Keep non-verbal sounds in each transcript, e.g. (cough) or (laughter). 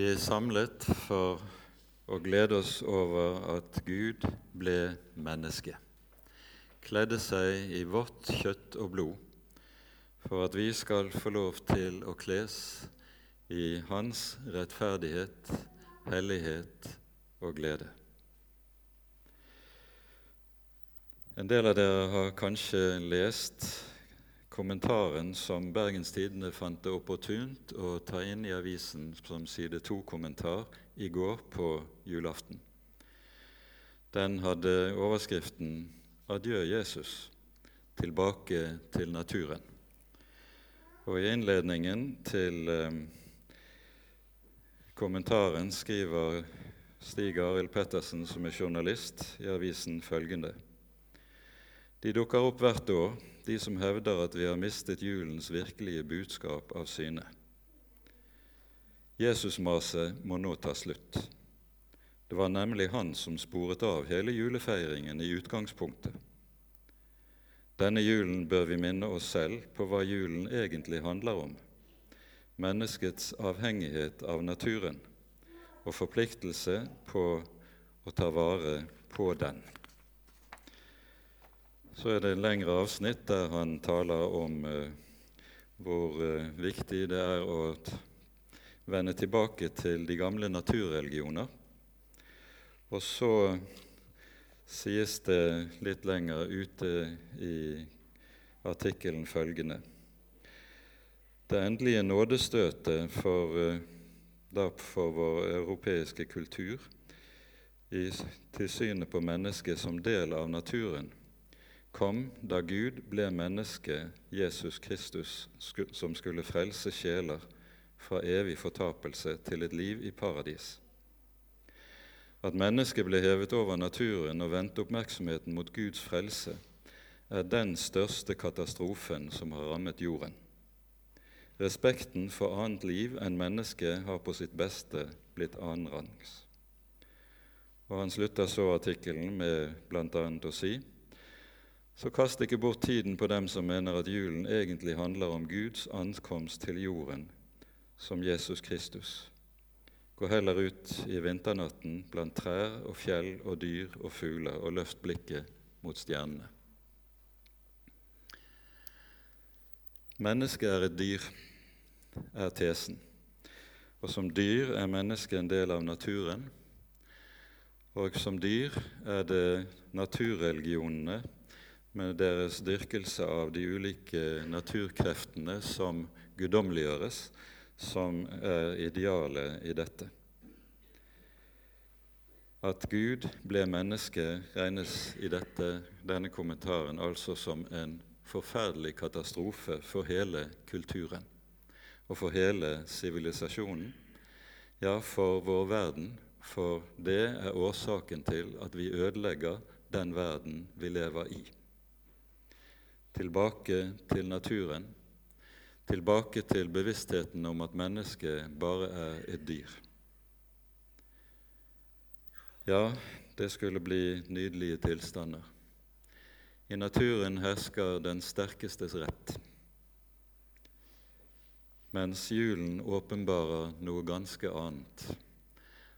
Vi er samlet for å glede oss over at Gud ble menneske, kledde seg i vårt kjøtt og blod, for at vi skal få lov til å kles i Hans rettferdighet, hellighet og glede. En del av dere har kanskje lest kommentaren som Bergens Tidende fant det opportunt å ta inn i avisen som side to-kommentar i går på julaften. Den hadde overskriften 'Adjø, Jesus tilbake til naturen'. Og I innledningen til eh, kommentaren skriver Stig Arild Pettersen, som er journalist, i avisen følgende. De dukker opp hvert år de som hevder at vi har mistet julens virkelige budskap av syne. Jesusmaset må nå ta slutt. Det var nemlig han som sporet av hele julefeiringen i utgangspunktet. Denne julen bør vi minne oss selv på hva julen egentlig handler om menneskets avhengighet av naturen og forpliktelse på å ta vare på den. Så er det en lengre avsnitt der han taler om eh, hvor eh, viktig det er å vende tilbake til de gamle naturreligioner. Og så sies det litt lenger ute i artikkelen følgende Det endelige nådestøtet for, eh, for vår europeiske kultur i, til synet på mennesket som del av naturen kom da Gud ble menneske, Jesus Kristus, som skulle frelse sjeler fra evig fortapelse til et liv i paradis. At mennesket ble hevet over naturen og vendte oppmerksomheten mot Guds frelse, er den største katastrofen som har rammet jorden. Respekten for annet liv enn mennesket har på sitt beste blitt annenrangs. Og Han slutter så artikkelen med bl.a. å si så kast ikke bort tiden på dem som mener at julen egentlig handler om Guds ankomst til jorden som Jesus Kristus. Gå heller ut i vinternatten blant trær og fjell og dyr og fugler og løft blikket mot stjernene. Mennesket er et dyr, er tesen. Og som dyr er mennesket en del av naturen. Og som dyr er det naturreligionene med deres dyrkelse av de ulike naturkreftene som guddommeliggjøres, som er idealet i dette. At Gud ble menneske, regnes i dette, denne kommentaren altså som en forferdelig katastrofe for hele kulturen og for hele sivilisasjonen, ja, for vår verden, for det er årsaken til at vi ødelegger den verden vi lever i tilbake til naturen, tilbake til bevisstheten om at mennesket bare er et dyr. Ja, det skulle bli nydelige tilstander. I naturen hersker den sterkestes rett, mens julen åpenbarer noe ganske annet.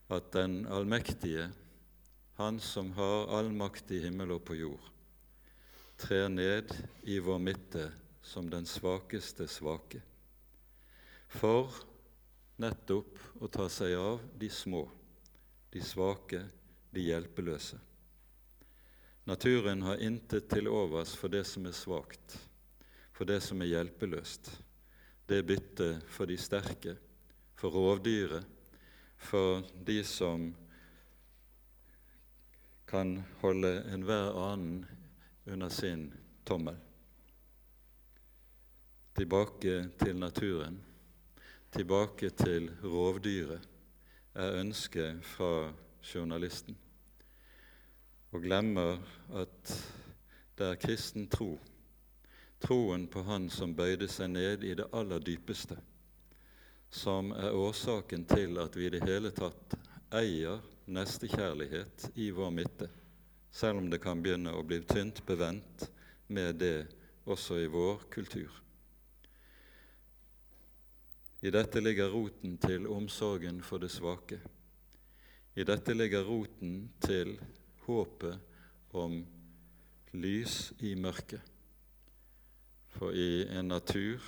At den allmektige, Han som har all makt i himmel og på jord, trer ned i vår midte som den svakeste svake, for nettopp å ta seg av de små, de svake, de hjelpeløse. Naturen har intet til overs for det som er svakt, for det som er hjelpeløst. Det er bytte for de sterke, for rovdyret, for de som kan holde enhver annen under sin tommel. Tilbake til naturen, tilbake til rovdyret, er ønsket fra journalisten. Og glemmer at det er kristen tro, troen på Han som bøyde seg ned i det aller dypeste, som er årsaken til at vi i det hele tatt eier nestekjærlighet i vår midte selv om det kan begynne å bli tynt bevendt med det også i vår kultur. I dette ligger roten til omsorgen for det svake. I dette ligger roten til håpet om lys i mørket. For i en natur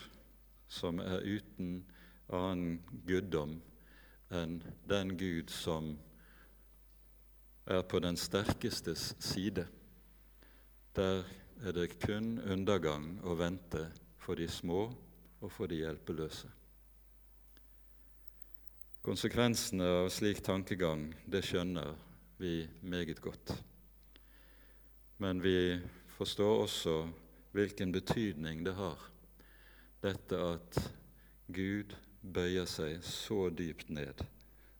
som er uten annen guddom enn den Gud som er på den sterkestes side, der er det kun undergang å vente for de små og for de hjelpeløse. Konsekvensene av slik tankegang det skjønner vi meget godt. Men vi forstår også hvilken betydning det har, dette at Gud bøyer seg så dypt ned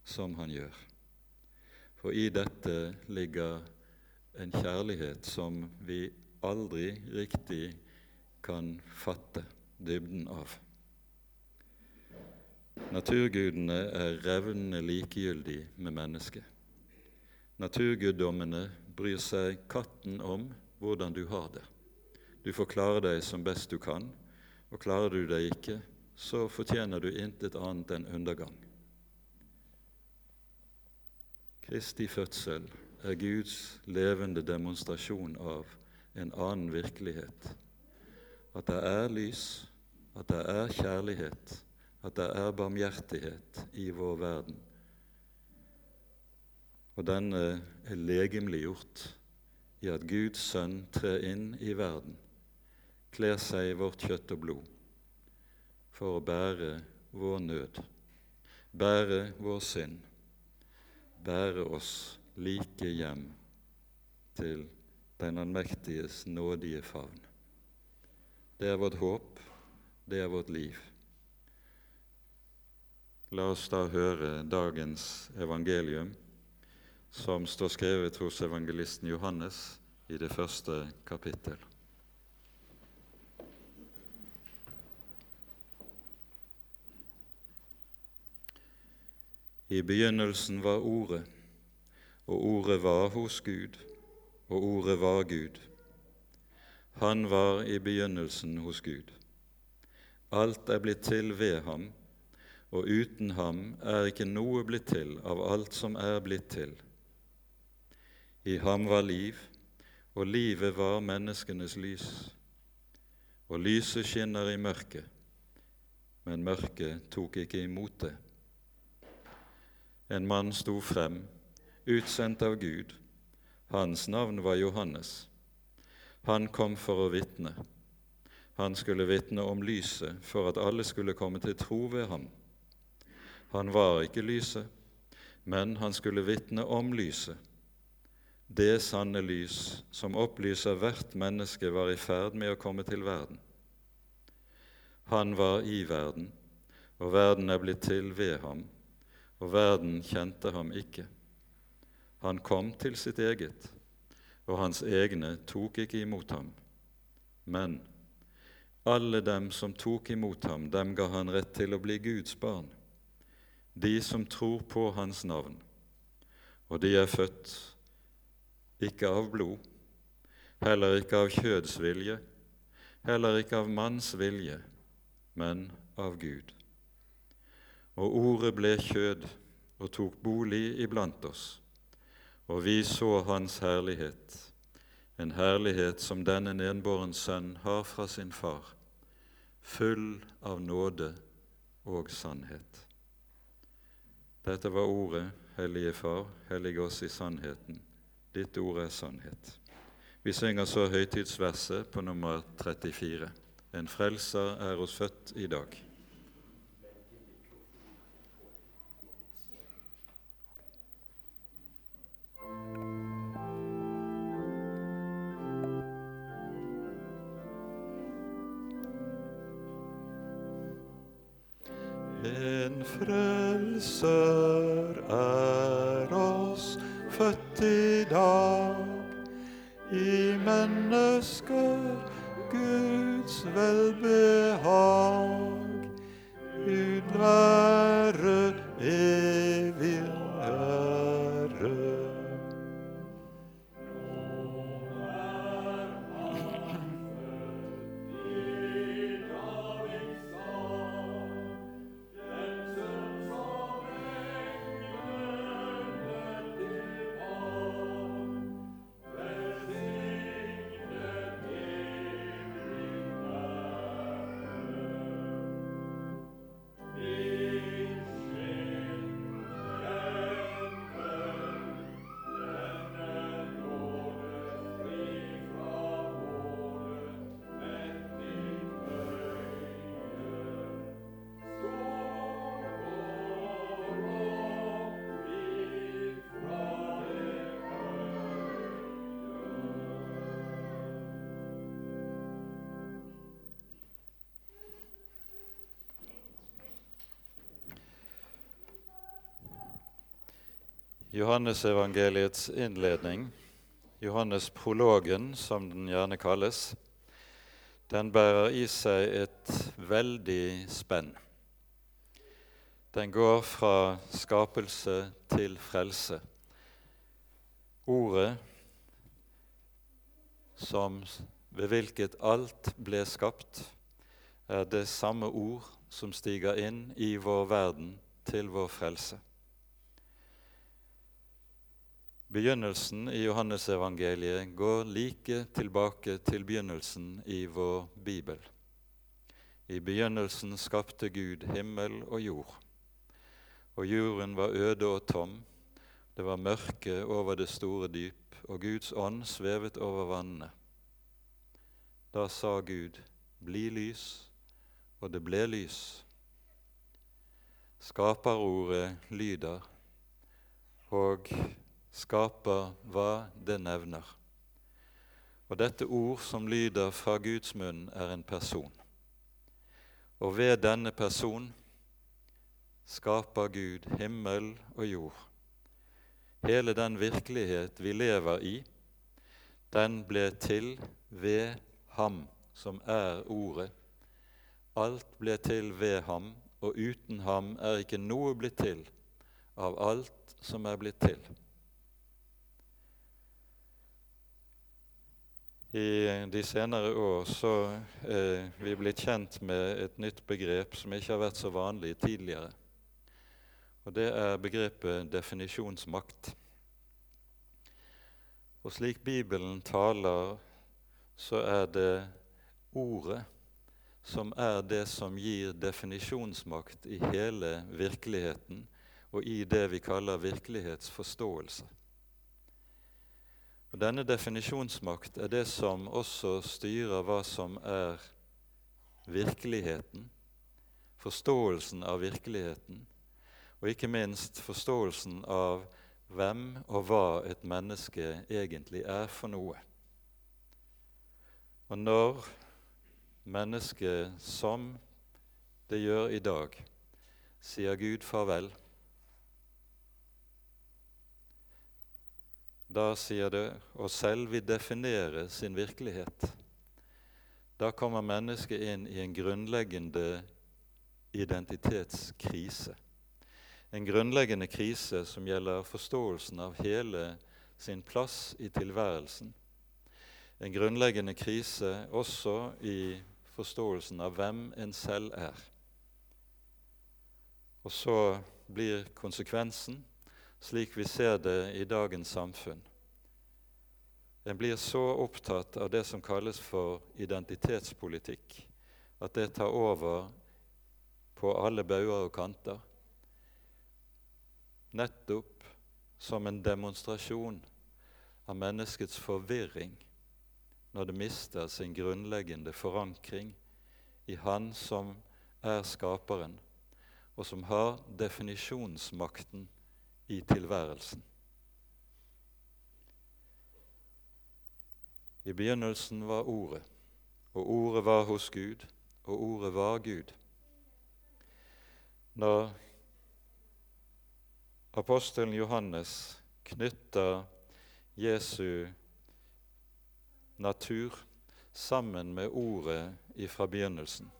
som han gjør. For i dette ligger en kjærlighet som vi aldri riktig kan fatte dybden av. Naturgudene er revnende likegyldig med mennesket. Naturguddommene bryr seg katten om hvordan du har det. Du får klare deg som best du kan, og klarer du deg ikke, så fortjener du intet annet enn undergang. Kristi fødsel er Guds levende demonstrasjon av en annen virkelighet. At det er lys, at det er kjærlighet, at det er barmhjertighet i vår verden. Og denne er legemliggjort i at Guds sønn trer inn i verden, kler seg i vårt kjøtt og blod, for å bære vår nød, bære vår synd, bære oss like hjem til den allmektiges nådige favn. Det er vårt håp, det er vårt liv. La oss da høre dagens evangelium, som står skrevet hos evangelisten Johannes i det første kapittel. I begynnelsen var Ordet, og Ordet var hos Gud, og Ordet var Gud. Han var i begynnelsen hos Gud. Alt er blitt til ved ham og uten ham er ikke noe blitt til av alt som er blitt til. I ham var liv, og livet var menneskenes lys. Og lyset skinner i mørket, men mørket tok ikke imot det. En mann sto frem, utsendt av Gud. Hans navn var Johannes. Han kom for å vitne. Han skulle vitne om lyset for at alle skulle komme til tro ved ham. Han var ikke lyset, men han skulle vitne om lyset. Det sanne lys som opplyser hvert menneske, var i ferd med å komme til verden. Han var i verden, og verden er blitt til ved ham, og verden kjente ham ikke. Han kom til sitt eget, og hans egne tok ikke imot ham. Men alle dem som tok imot ham, dem ga han rett til å bli Guds barn de som tror på Hans navn, og de er født ikke av blod, heller ikke av kjødsvilje, heller ikke av manns vilje, men av Gud. Og ordet ble kjød og tok bolig iblant oss, og vi så Hans herlighet, en herlighet som denne nedbåren sønn har fra sin far, full av nåde og sannhet. Dette var ordet, Hellige Far, hellige oss i sannheten. Ditt ord er sannhet. Vi synger så høytidsverset på nummer 34. En frelser er oss født i dag. Johannesevangeliets innledning, Johannes-prologen som den gjerne kalles, den bærer i seg et veldig spenn. Den går fra skapelse til frelse. Ordet som ved hvilket alt ble skapt, er det samme ord som stiger inn i vår verden til vår frelse. Begynnelsen i Johannesevangeliet går like tilbake til begynnelsen i vår bibel. I begynnelsen skapte Gud himmel og jord. Og jorden var øde og tom. Det var mørke over det store dyp, og Guds ånd svevet over vannene. Da sa Gud, bli lys, og det ble lys. Skaperordet lyder, og skaper hva det nevner. Og dette ord som lyder fra Guds munn, er en person. Og ved denne person skaper Gud himmel og jord. Hele den virkelighet vi lever i, den ble til ved ham, som er Ordet. Alt ble til ved ham, og uten ham er ikke noe blitt til av alt som er blitt til. I de senere år så eh, vi blitt kjent med et nytt begrep som ikke har vært så vanlig tidligere. Og Det er begrepet definisjonsmakt. Og slik Bibelen taler, så er det ordet som er det som gir definisjonsmakt i hele virkeligheten og i det vi kaller virkelighetsforståelse. Og Denne definisjonsmakt er det som også styrer hva som er virkeligheten, forståelsen av virkeligheten, og ikke minst forståelsen av hvem og hva et menneske egentlig er for noe. Og når mennesket, som det gjør i dag, sier Gud farvel, Da sier det og selv vil definere sin virkelighet. Da kommer mennesket inn i en grunnleggende identitetskrise. En grunnleggende krise som gjelder forståelsen av hele sin plass i tilværelsen. En grunnleggende krise også i forståelsen av hvem en selv er. Og så blir konsekvensen slik vi ser det i dagens samfunn. En blir så opptatt av det som kalles for identitetspolitikk, at det tar over på alle bauger og kanter. Nettopp som en demonstrasjon av menneskets forvirring når det mister sin grunnleggende forankring i Han som er skaperen, og som har definisjonsmakten i tilværelsen. I begynnelsen var Ordet, og Ordet var hos Gud, og Ordet var Gud. Når apostelen Johannes knytter Jesu natur sammen med Ordet ifra begynnelsen,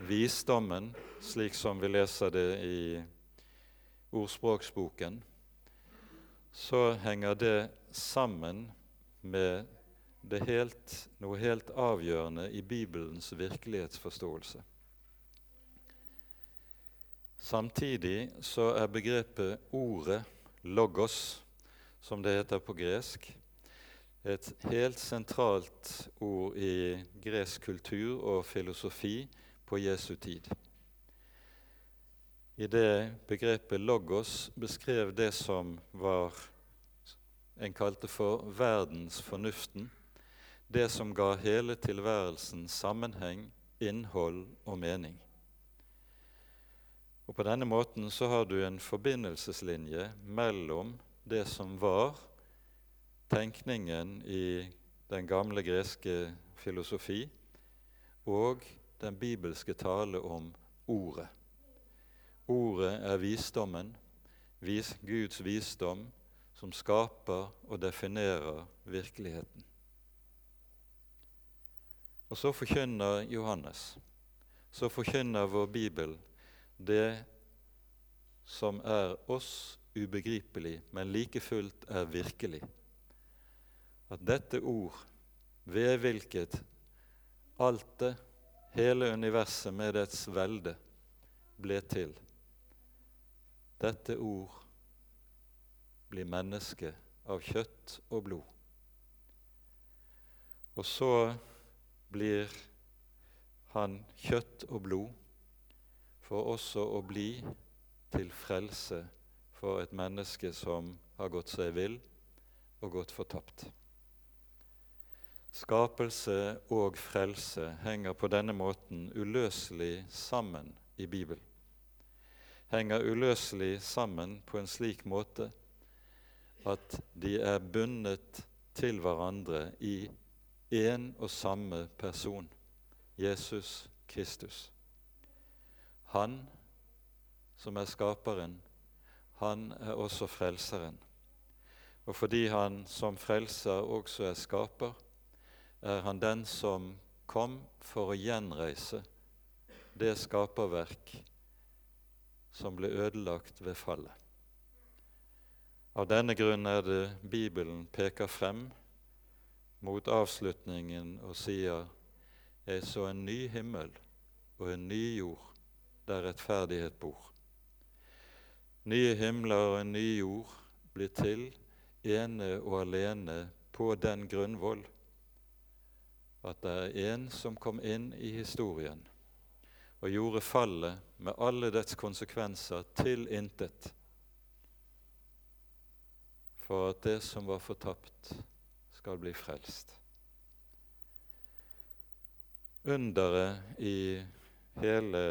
visdommen, slik som vi leser det i ordspråksboken, så henger det sammen med helt, noe helt avgjørende i Bibelens virkelighetsforståelse. Samtidig så er begrepet ordet, logos, som det heter på gresk, et helt sentralt ord i gresk kultur og filosofi på Jesu tid i det begrepet logos beskrev det som var en kalte for verdensfornuften, det som ga hele tilværelsen sammenheng, innhold og mening. Og På denne måten så har du en forbindelseslinje mellom det som var tenkningen i den gamle greske filosofi, og den bibelske tale om Ordet. Ordet er visdommen, vis, Guds visdom som skaper og definerer virkeligheten. Og så forkynner Johannes, så forkynner vår Bibel det som er oss ubegripelig, men like fullt er virkelig. At dette ord, ved hvilket alt det, hele universet med dets velde, ble til, dette ord blir menneske av kjøtt og blod. Og så blir han kjøtt og blod for også å bli til frelse for et menneske som har gått seg vill og gått fortapt. Skapelse og frelse henger på denne måten uløselig sammen i Bibelen. Henger uløselig sammen på en slik måte at de er bundet til hverandre i én og samme person, Jesus Kristus. Han som er skaperen, han er også frelseren. Og fordi han som frelser også er skaper, er han den som kom for å gjenreise det skaperverk som ble ødelagt ved fallet. Av denne grunn er det Bibelen peker frem mot avslutningen og sier Jeg så en ny himmel og en ny jord der rettferdighet bor. Nye himler og en ny jord blir til ene og alene på den grunnvoll at det er en som kom inn i historien og gjorde fallet med alle dets konsekvenser til intet, for at det som var fortapt, skal bli frelst. Underet i hele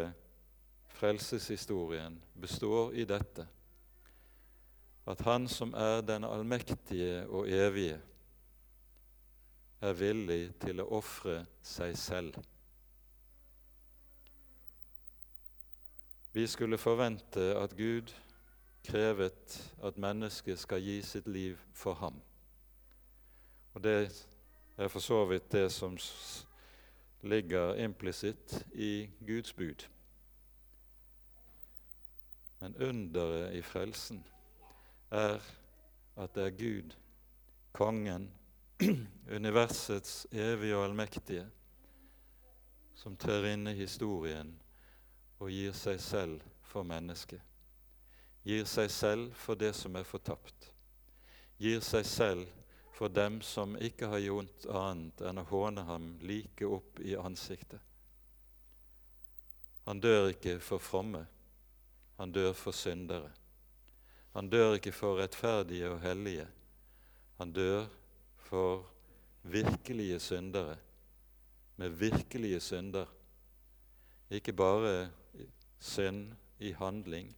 frelseshistorien består i dette at Han som er den allmektige og evige, er villig til å ofre seg selv. Vi skulle forvente at Gud krevet at mennesket skal gi sitt liv for ham. Og Det er for så vidt det som ligger implisitt i Guds bud. Men underet i frelsen er at det er Gud, kongen, (clears throat) universets evige og allmektige, som trer inn i historien og gir seg selv for mennesket. Gir seg selv for det som er fortapt. Gir seg selv for dem som ikke har gjort annet enn å håne ham like opp i ansiktet. Han dør ikke for fromme, han dør for syndere. Han dør ikke for rettferdige og hellige. Han dør for virkelige syndere, med virkelige synder. Ikke bare synd i handling,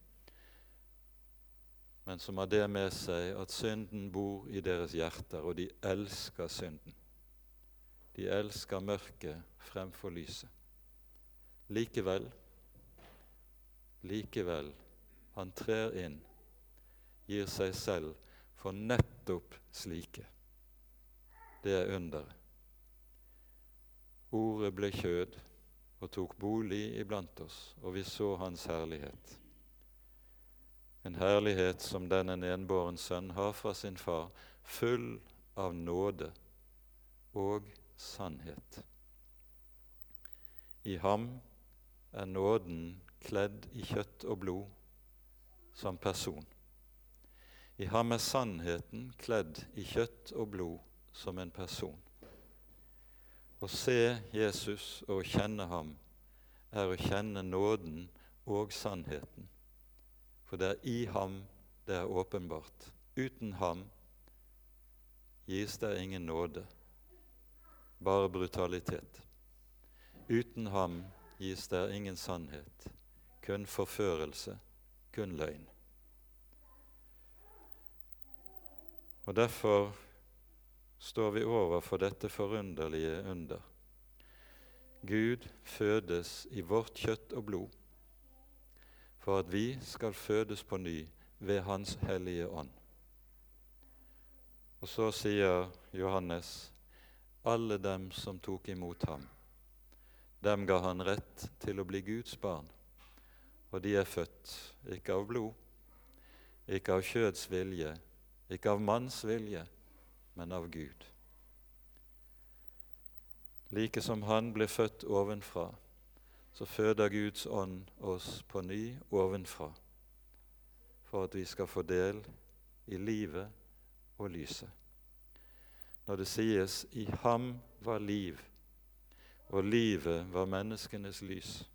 men som har det med seg at synden bor i deres hjerter, og de elsker synden. De elsker mørket fremfor lyset. Likevel Likevel, han trer inn, gir seg selv for nettopp slike. Det er underet. Ordet ble kjød og tok bolig iblant oss, og vi så Hans herlighet. En herlighet som den en sønn har fra sin far, full av nåde og sannhet. I ham er nåden kledd i kjøtt og blod som person. I ham er sannheten kledd i kjøtt og blod som en person. Å se Jesus og kjenne ham er å kjenne nåden og sannheten, for det er i ham det er åpenbart. Uten ham gis det ingen nåde, bare brutalitet. Uten ham gis det ingen sannhet, kun forførelse, kun løgn. Og Derfor står vi overfor dette forunderlige under. Gud fødes i vårt kjøtt og blod for at vi skal fødes på ny ved Hans hellige ånd. Og så sier Johannes alle dem som tok imot ham. Dem ga han rett til å bli Guds barn, og de er født ikke av blod, ikke av kjøds vilje, ikke av manns vilje, men av Gud. Like som Han ble født ovenfra, så føder Guds ånd oss på ny ovenfra, for at vi skal få del i livet og lyset. Når det sies 'i ham var liv', og livet var menneskenes lys,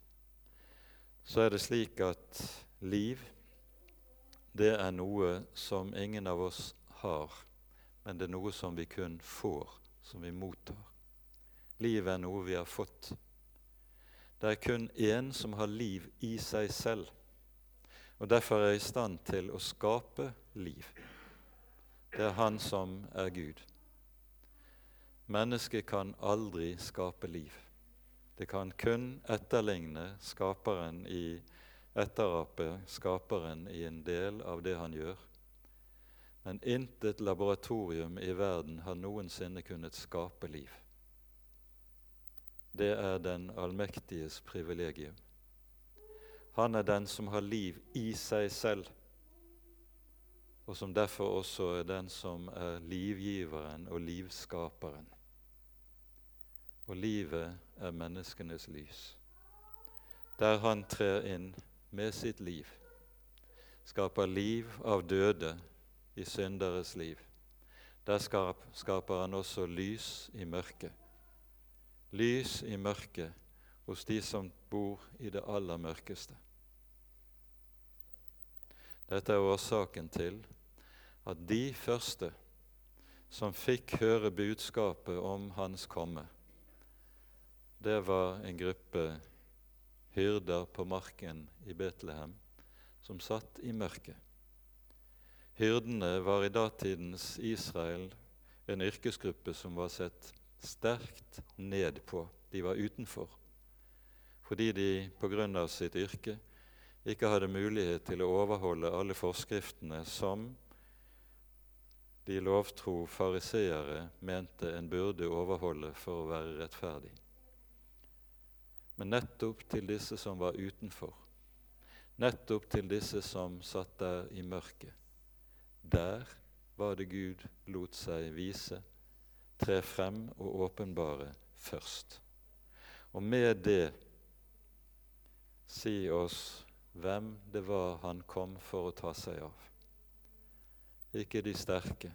så er det slik at liv, det er noe som ingen av oss har, men det er noe som vi kun får, som vi mottar. Livet er noe vi har fått. Det er kun én som har liv i seg selv, og derfor er i stand til å skape liv. Det er Han som er Gud. Mennesket kan aldri skape liv. Det kan kun etterligne skaperen i etterapet skaperen i en del av det han gjør. Men intet laboratorium i verden har noensinne kunnet skape liv det er den allmektiges privilegium. Han er den som har liv i seg selv, og som derfor også er den som er livgiveren og livskaperen. Og livet er menneskenes lys. Der han trer inn med sitt liv, skaper liv av døde i synderes liv. Der skaper han også lys i mørket lys i mørket hos de som bor i det aller mørkeste. Dette er årsaken til at de første som fikk høre budskapet om Hans komme, det var en gruppe hyrder på marken i Betlehem som satt i mørket. Hyrdene var i datidens Israel en yrkesgruppe som var sett sterkt ned på. De var utenfor. Fordi de pga. sitt yrke ikke hadde mulighet til å overholde alle forskriftene som de lovtro fariseere mente en burde overholde for å være rettferdig. Men nettopp til disse som var utenfor, nettopp til disse som satt der i mørket, der var det Gud lot seg vise tre frem og åpenbare først. Og med det si oss hvem det var han kom for å ta seg av. Ikke de sterke,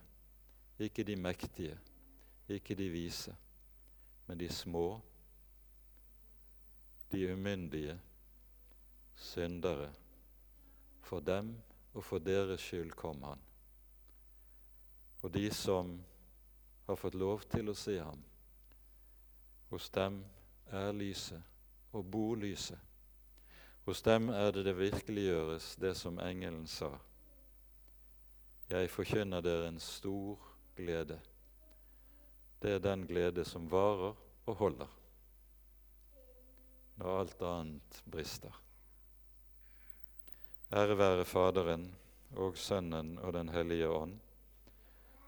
ikke de mektige, ikke de vise, men de små, de umyndige, syndere. For dem og for deres skyld kom han. Og de som har fått lov til å se ham. Hos dem er lyset og bor lyset. Hos dem er det det virkeliggjøres, det som engelen sa. Jeg forkynner dere en stor glede. Det er den glede som varer og holder når alt annet brister. Ære være Faderen og Sønnen og Den hellige ånd